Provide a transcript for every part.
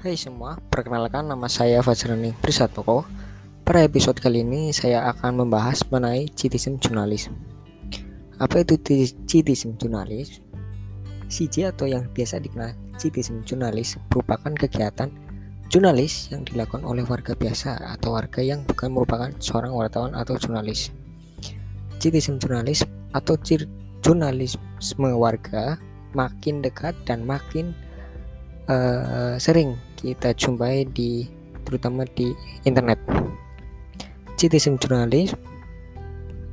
Hai semua, perkenalkan nama saya Fajrani Prisatoko. Pada episode kali ini saya akan membahas mengenai citizen journalism. Apa itu citizen journalism? CJ atau yang biasa dikenal citizen journalism merupakan kegiatan jurnalis yang dilakukan oleh warga biasa atau warga yang bukan merupakan seorang wartawan atau jurnalis. Citizen journalism atau jurnalisme warga makin dekat dan makin uh, sering kita jumpai di terutama di internet. Citizen journalism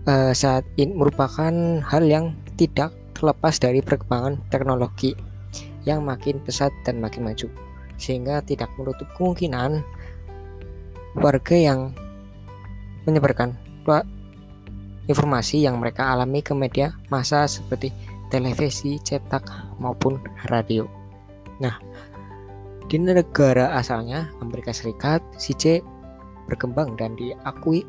uh, saat ini merupakan hal yang tidak terlepas dari perkembangan teknologi yang makin pesat dan makin maju sehingga tidak menutup kemungkinan warga yang menyebarkan informasi yang mereka alami ke media massa seperti televisi, cetak maupun radio. Nah, di negara asalnya, Amerika Serikat, CJ berkembang dan diakui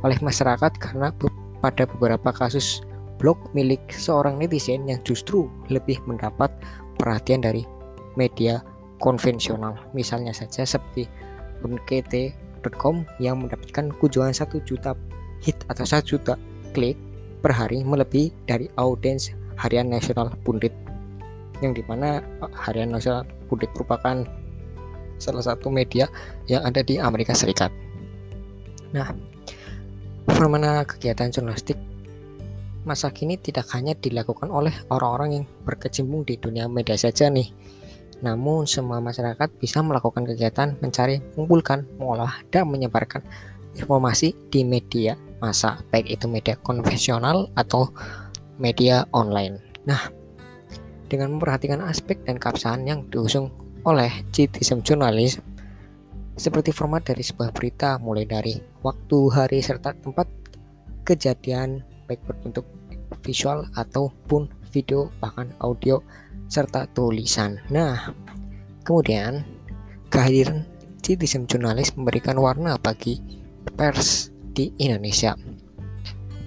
oleh masyarakat karena pada beberapa kasus blog milik seorang netizen yang justru lebih mendapat perhatian dari media konvensional. Misalnya saja seperti unkt.com yang mendapatkan kunjungan satu juta hit atau satu juta klik per hari melebihi dari audiens harian nasional pundit yang di mana harian nasional pundit merupakan salah satu media yang ada di Amerika Serikat. Nah, fenomena kegiatan jurnalistik masa kini tidak hanya dilakukan oleh orang-orang yang berkecimpung di dunia media saja nih. Namun semua masyarakat bisa melakukan kegiatan mencari, mengumpulkan, mengolah, dan menyebarkan informasi di media masa, baik itu media konvensional atau media online. Nah, dengan memperhatikan aspek dan keabsahan yang diusung oleh citizen jurnalis seperti format dari sebuah berita mulai dari waktu, hari, serta tempat kejadian baik berbentuk visual ataupun video bahkan audio serta tulisan. Nah, kemudian kehadiran citizen jurnalis memberikan warna bagi pers di Indonesia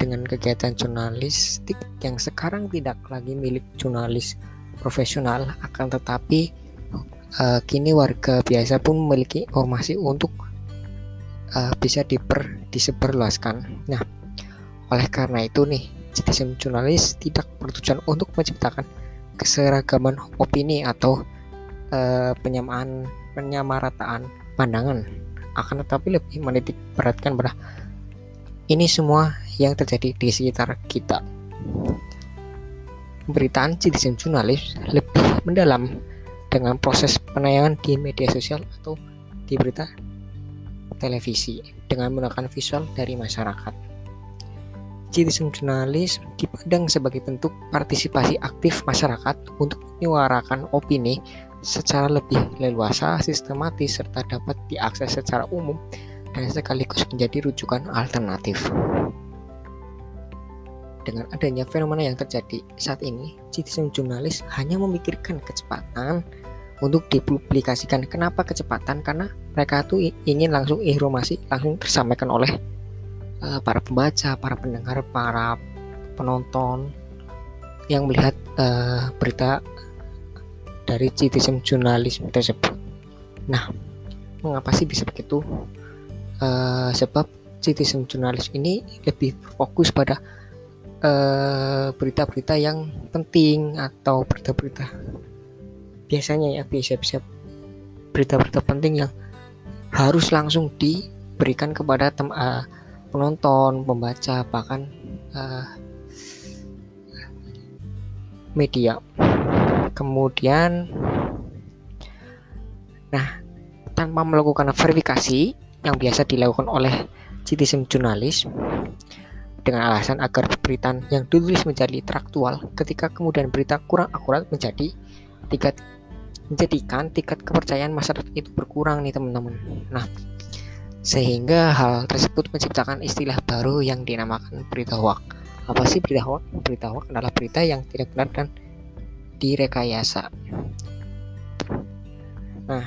dengan kegiatan jurnalistik yang sekarang tidak lagi milik jurnalis profesional akan tetapi uh, kini warga biasa pun memiliki informasi untuk uh, bisa diper disebarluaskan. Nah, oleh karena itu nih, citizen jurnalis tidak bertujuan untuk menciptakan keseragaman opini atau uh, penyamaan penyamarataan pandangan, akan tetapi lebih menitik beratkan pada ini semua yang terjadi di sekitar kita. Pemberitaan citizen jurnalis lebih mendalam dengan proses penayangan di media sosial atau di berita televisi dengan menggunakan visual dari masyarakat. Citizen jurnalis dipandang sebagai bentuk partisipasi aktif masyarakat untuk menyuarakan opini secara lebih leluasa, sistematis, serta dapat diakses secara umum dan sekaligus menjadi rujukan alternatif. Dengan adanya fenomena yang terjadi saat ini, citizen jurnalis hanya memikirkan kecepatan, untuk dipublikasikan. Kenapa kecepatan? Karena mereka tuh ingin langsung informasi langsung tersampaikan oleh uh, para pembaca, para pendengar, para penonton yang melihat uh, berita dari citizen journalism tersebut. Nah, mengapa sih bisa begitu? Uh, sebab citizen journalism ini lebih fokus pada berita-berita uh, yang penting atau berita-berita biasanya ya bisa-bisa berita-berita penting yang harus langsung diberikan kepada tem uh, penonton, pembaca, bahkan uh, media. Kemudian, nah tanpa melakukan verifikasi yang biasa dilakukan oleh citizen jurnalis dengan alasan agar berita yang ditulis menjadi traktual ketika kemudian berita kurang akurat menjadi tingkat menjadikan tingkat kepercayaan masyarakat itu berkurang nih teman-teman. Nah, sehingga hal tersebut menciptakan istilah baru yang dinamakan berita hoax. Apa sih berita hoax? Berita hoax adalah berita yang tidak benar dan direkayasa. Nah,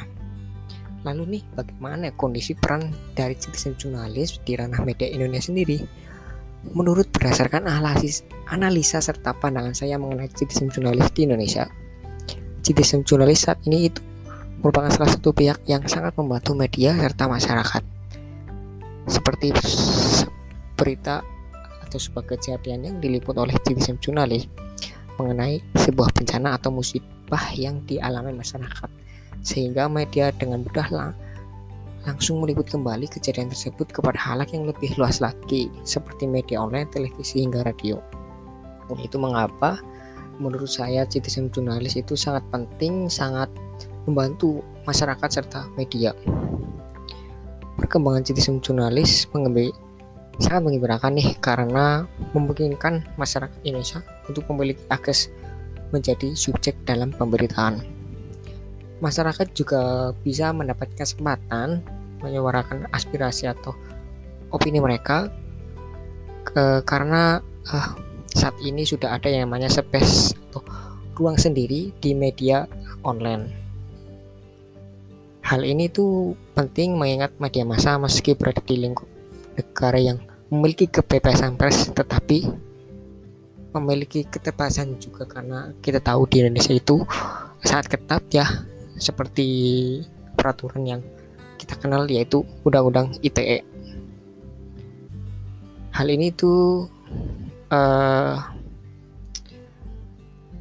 lalu nih bagaimana kondisi peran dari citizen jurnalis di ranah media Indonesia sendiri? Menurut berdasarkan analisis, analisa serta pandangan saya mengenai citizen jurnalis di Indonesia, citizen jurnalis saat ini itu merupakan salah satu pihak yang sangat membantu media serta masyarakat. Seperti berita atau sebuah kejadian yang diliput oleh citizen jurnalis mengenai sebuah bencana atau musibah yang dialami masyarakat sehingga media dengan mudah langsung meliput kembali kejadian tersebut kepada halayak yang lebih luas lagi seperti media online, televisi hingga radio. Dan itu mengapa menurut saya citizen jurnalis itu sangat penting, sangat membantu masyarakat serta media. Perkembangan citizen jurnalis sangat mengembirakan nih karena memungkinkan masyarakat Indonesia untuk memiliki akses menjadi subjek dalam pemberitaan masyarakat juga bisa mendapatkan kesempatan menyuarakan aspirasi atau opini mereka ke, karena uh, saat ini sudah ada yang namanya space atau ruang sendiri di media online. Hal ini tuh penting mengingat media massa meski berada di lingkup negara yang memiliki kebebasan pers tetapi memiliki keterbatasan juga karena kita tahu di Indonesia itu sangat ketat ya seperti peraturan yang kita kenal yaitu Undang-Undang ITE. Hal ini tuh uh,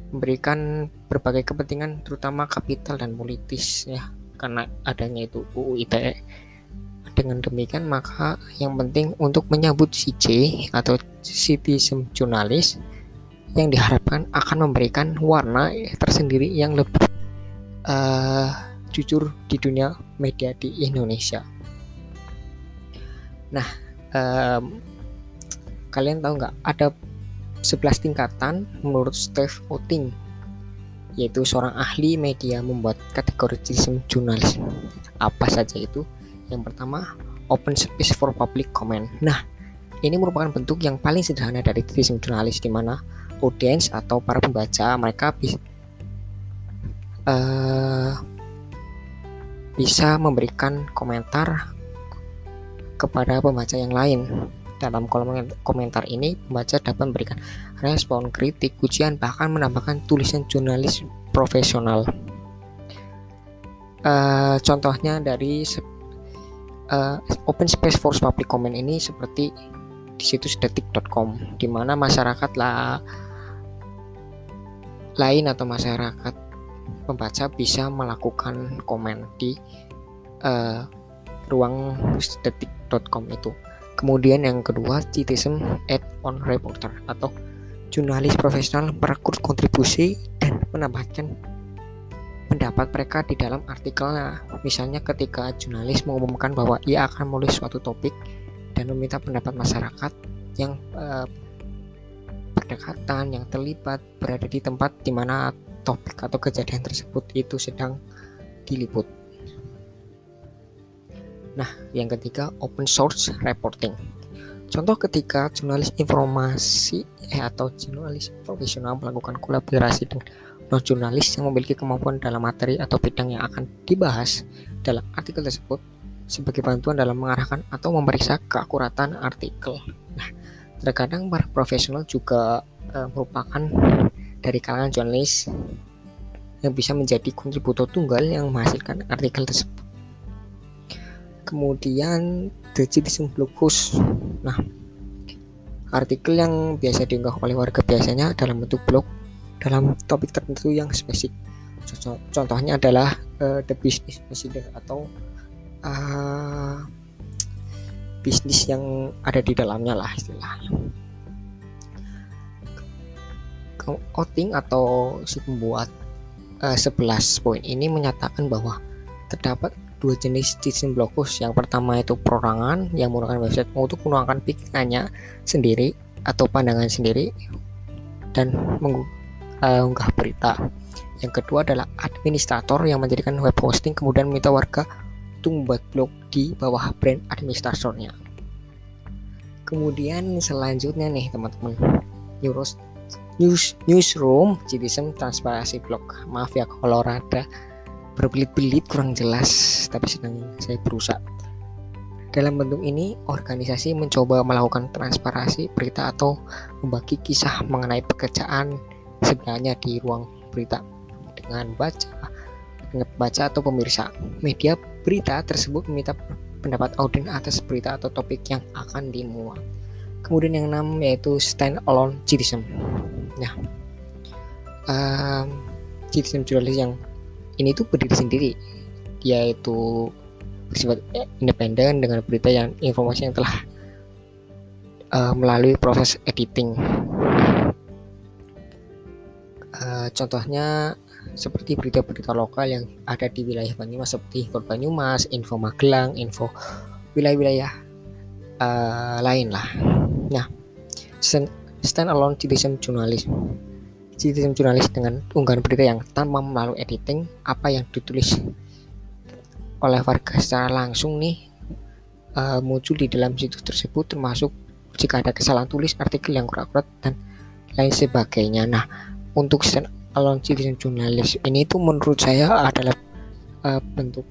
memberikan berbagai kepentingan terutama kapital dan politis ya karena adanya itu UU ITE. Dengan demikian maka yang penting untuk menyambut CJ atau citizen jurnalis yang diharapkan akan memberikan warna tersendiri yang lebih uh, jujur di dunia media di Indonesia. Nah, um, kalian tahu nggak ada 11 tingkatan menurut Steve Oting yaitu seorang ahli media membuat kategori citizen journalism. Apa saja itu? Yang pertama, open space for public comment. Nah, ini merupakan bentuk yang paling sederhana dari citizen jurnalis di mana audiens atau para pembaca mereka bisa uh, bisa memberikan komentar kepada pembaca yang lain. Dalam kolom komentar ini, pembaca dapat memberikan respon, kritik, ujian, bahkan menambahkan tulisan jurnalis profesional. Uh, contohnya dari uh, Open Space for Public Comment ini seperti di situs detik.com, di mana masyarakat lah lain atau masyarakat pembaca bisa melakukan komen di uh, ruang detik.com itu. Kemudian yang kedua, citizen add on reporter atau jurnalis profesional merekrut kontribusi dan menambahkan pendapat mereka di dalam artikelnya. Misalnya ketika jurnalis mengumumkan bahwa ia akan menulis suatu topik dan meminta pendapat masyarakat yang uh, berdekatan, yang terlibat, berada di tempat di mana topik atau kejadian tersebut itu sedang diliput. Nah, yang ketiga open source reporting. Contoh ketika jurnalis informasi eh, atau jurnalis profesional melakukan kolaborasi dengan non jurnalis yang memiliki kemampuan dalam materi atau bidang yang akan dibahas dalam artikel tersebut sebagai bantuan dalam mengarahkan atau memeriksa keakuratan artikel. Nah, terkadang para profesional juga eh, merupakan dari kalangan jurnalis yang bisa menjadi kontributor tunggal yang menghasilkan artikel tersebut. Kemudian The Citizen Blog Post. Nah, artikel yang biasa diunggah oleh warga biasanya dalam bentuk blog dalam topik tertentu yang spesifik. Contohnya adalah uh, The Business Messenger atau uh, bisnis yang ada di dalamnya lah istilahnya outing atau si pembuat uh, eh, 11 poin ini menyatakan bahwa terdapat dua jenis blog post. Yang pertama itu perorangan yang menggunakan website untuk menuangkan pikirannya sendiri atau pandangan sendiri dan mengunggah uh, berita. Yang kedua adalah administrator yang menjadikan web hosting kemudian meminta warga untuk membuat blog di bawah brand administratornya. Kemudian selanjutnya nih teman-teman, Neuros news newsroom citizen transparansi blog maaf ya kalau rada berbelit-belit kurang jelas tapi sedang saya berusaha dalam bentuk ini organisasi mencoba melakukan transparansi berita atau membagi kisah mengenai pekerjaan sebenarnya di ruang berita dengan baca baca atau pemirsa. Media berita tersebut meminta pendapat audien atas berita atau topik yang akan dimuat. Kemudian yang enam yaitu stand alone citizen. Nah, um, citizen jurnalis yang ini tuh berdiri sendiri, yaitu bersifat independen dengan berita yang informasi yang telah uh, melalui proses editing. Uh, contohnya seperti berita-berita lokal yang ada di wilayah Banyumas seperti Info Banyumas, Info Magelang, Info wilayah-wilayah uh, lain lah. Nah, alone citizen journalism. Citizen jurnalis dengan unggahan berita yang tanpa melalui editing apa yang ditulis oleh warga secara langsung nih uh, muncul di dalam situs tersebut termasuk jika ada kesalahan tulis artikel yang kurang akurat dan lain sebagainya. Nah, untuk stand alone citizen jurnalis ini itu menurut saya adalah uh, bentuk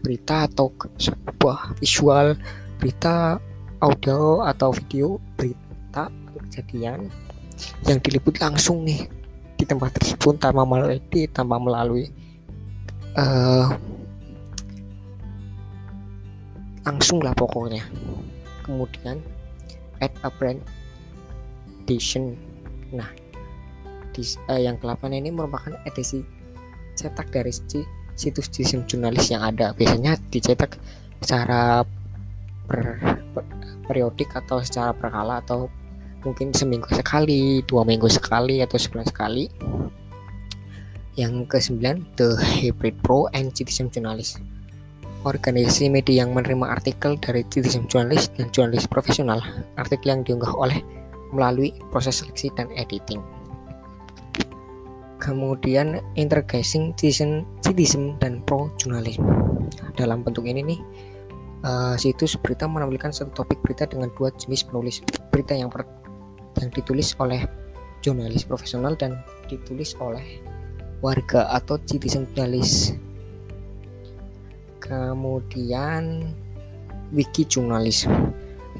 berita atau sebuah visual berita audio atau video berita kejadian yang diliput langsung nih di tempat tersebut tanpa melalui tanpa melalui uh, langsung lah pokoknya. Kemudian add a brand edition. Nah di, uh, yang ke-8 ini merupakan edisi cetak dari situs sistem jurnalis yang ada. Biasanya dicetak secara per, per, periodik atau secara berkala atau mungkin seminggu sekali, dua minggu sekali atau sebulan sekali. Yang ke-9 The Hybrid Pro and Citizen Journalist. Organisasi media yang menerima artikel dari citizen journalist dan jurnalis profesional. Artikel yang diunggah oleh melalui proses seleksi dan editing kemudian intergazing citizen, citizen dan pro jurnalisme dalam bentuk ini nih uh, situs berita menampilkan satu topik berita dengan dua jenis penulis berita yang per, yang ditulis oleh jurnalis profesional dan ditulis oleh warga atau citizen jurnalis kemudian wiki jurnalis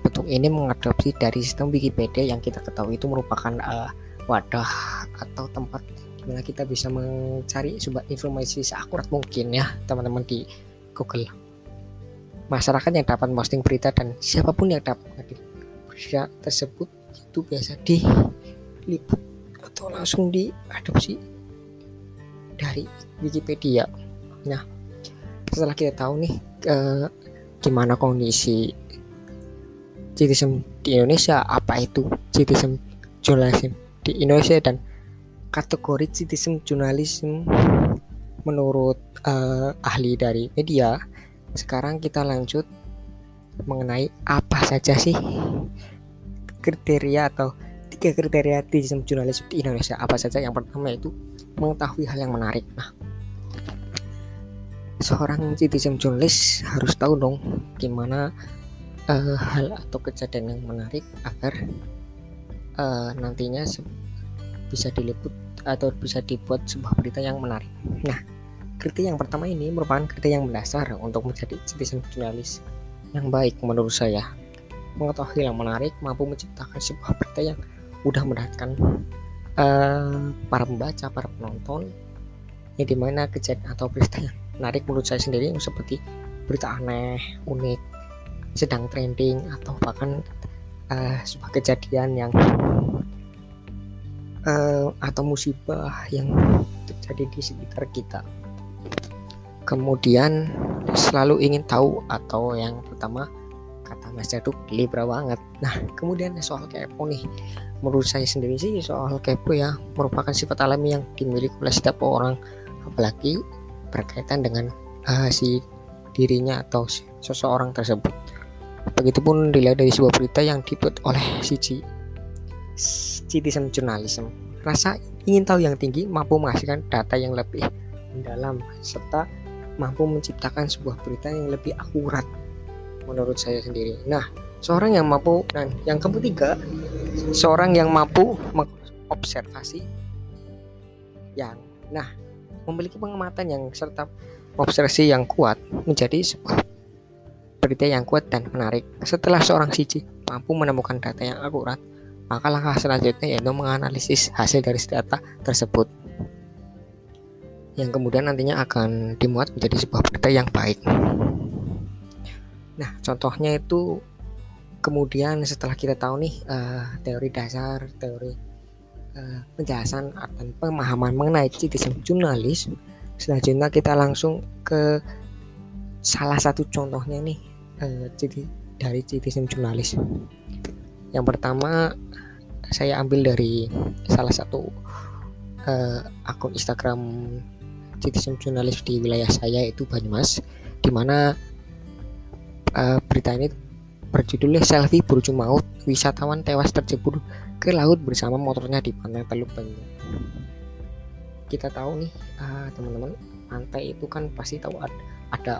bentuk ini mengadopsi dari sistem Wikipedia yang kita ketahui itu merupakan uh, wadah atau tempat di mana kita bisa mencari sumber informasi seakurat mungkin ya teman-teman di Google. Masyarakat yang dapat posting berita dan siapa pun yang dapat berita tersebut itu biasa diliput atau langsung diadopsi dari Wikipedia. Nah setelah kita tahu nih eh, gimana kondisi citizen di Indonesia apa itu citizen journalism di Indonesia dan kategori citizen journalism menurut uh, ahli dari media. Sekarang kita lanjut mengenai apa saja sih kriteria atau tiga kriteria citizen journalism di Indonesia apa saja yang pertama itu mengetahui hal yang menarik nah seorang citizen journalist harus tahu dong gimana uh, hal atau kejadian yang menarik agar uh, nantinya bisa diliput atau bisa dibuat sebuah berita yang menarik. Nah, kriteria yang pertama ini merupakan kriteria yang mendasar untuk menjadi citizen jurnalis yang baik menurut saya. Mengetahui yang menarik mampu menciptakan sebuah berita yang mudah mendatangkan uh, para pembaca, para penonton, yang di mana kejadian atau berita yang menarik menurut saya sendiri seperti berita aneh, unik, sedang trending atau bahkan uh, sebuah kejadian yang uh, atau musibah yang terjadi di sekitar kita. Kemudian selalu ingin tahu atau yang pertama kata Mas Jaduk libra banget. Nah kemudian soal kepo nih menurut saya sendiri sih soal kepo ya merupakan sifat alami yang dimiliki oleh setiap orang apalagi berkaitan dengan uh, si dirinya atau seseorang tersebut. Begitupun dilihat dari sebuah berita yang dibuat oleh si citizen journalism. Rasa ingin tahu yang tinggi mampu menghasilkan data yang lebih mendalam serta mampu menciptakan sebuah berita yang lebih akurat menurut saya sendiri. Nah, seorang yang mampu dan yang ketiga, seorang yang mampu mengobservasi yang nah memiliki pengamatan yang serta observasi yang kuat menjadi sebuah berita yang kuat dan menarik. Setelah seorang siji mampu menemukan data yang akurat, maka langkah selanjutnya yaitu menganalisis hasil dari data tersebut. yang kemudian nantinya akan dimuat menjadi sebuah berita yang baik. Nah, contohnya itu kemudian setelah kita tahu nih uh, teori dasar, teori uh, penjelasan dan pemahaman mengenai citizen jurnalis, selanjutnya kita langsung ke salah satu contohnya nih uh, dari citizen jurnalis. Yang pertama saya ambil dari salah satu uh, akun Instagram citizen jurnalis di wilayah saya itu Banyumas di mana uh, berita ini berjudulnya selfie berujung maut wisatawan tewas terjebur ke laut bersama motornya di pantai Teluk Banyu. Kita tahu nih uh, teman-teman pantai itu kan pasti tahu ada, ada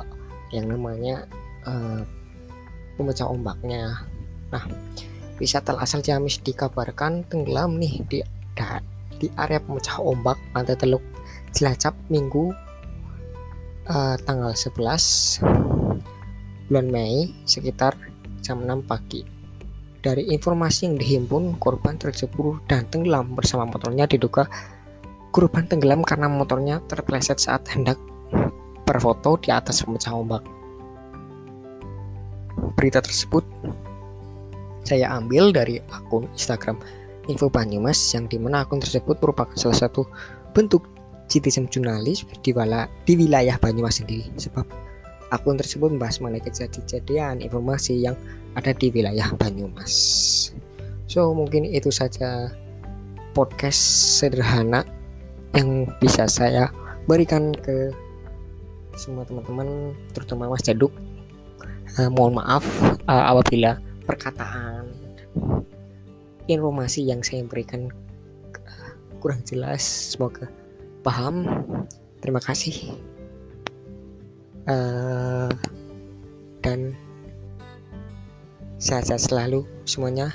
yang namanya uh, pemecah ombaknya. Nah wisata asal Ciamis dikabarkan tenggelam nih di di area pemecah ombak pantai Teluk Cilacap Minggu uh, tanggal 11 bulan Mei sekitar jam 6 pagi. Dari informasi yang dihimpun, korban terjebur dan tenggelam bersama motornya diduga korban tenggelam karena motornya terpleset saat hendak berfoto di atas pemecah ombak. Berita tersebut saya ambil dari akun Instagram Info Banyumas yang di mana akun tersebut merupakan salah satu bentuk citizen jurnalis di, di wilayah Banyumas sendiri sebab akun tersebut membahas mengenai kejadian informasi yang ada di wilayah Banyumas. So mungkin itu saja podcast sederhana yang bisa saya berikan ke semua teman-teman terutama Mas Jaduk. Uh, mohon maaf uh, apabila perkataan informasi yang saya berikan uh, kurang jelas. Semoga paham terima kasih uh, dan sehat-sehat selalu semuanya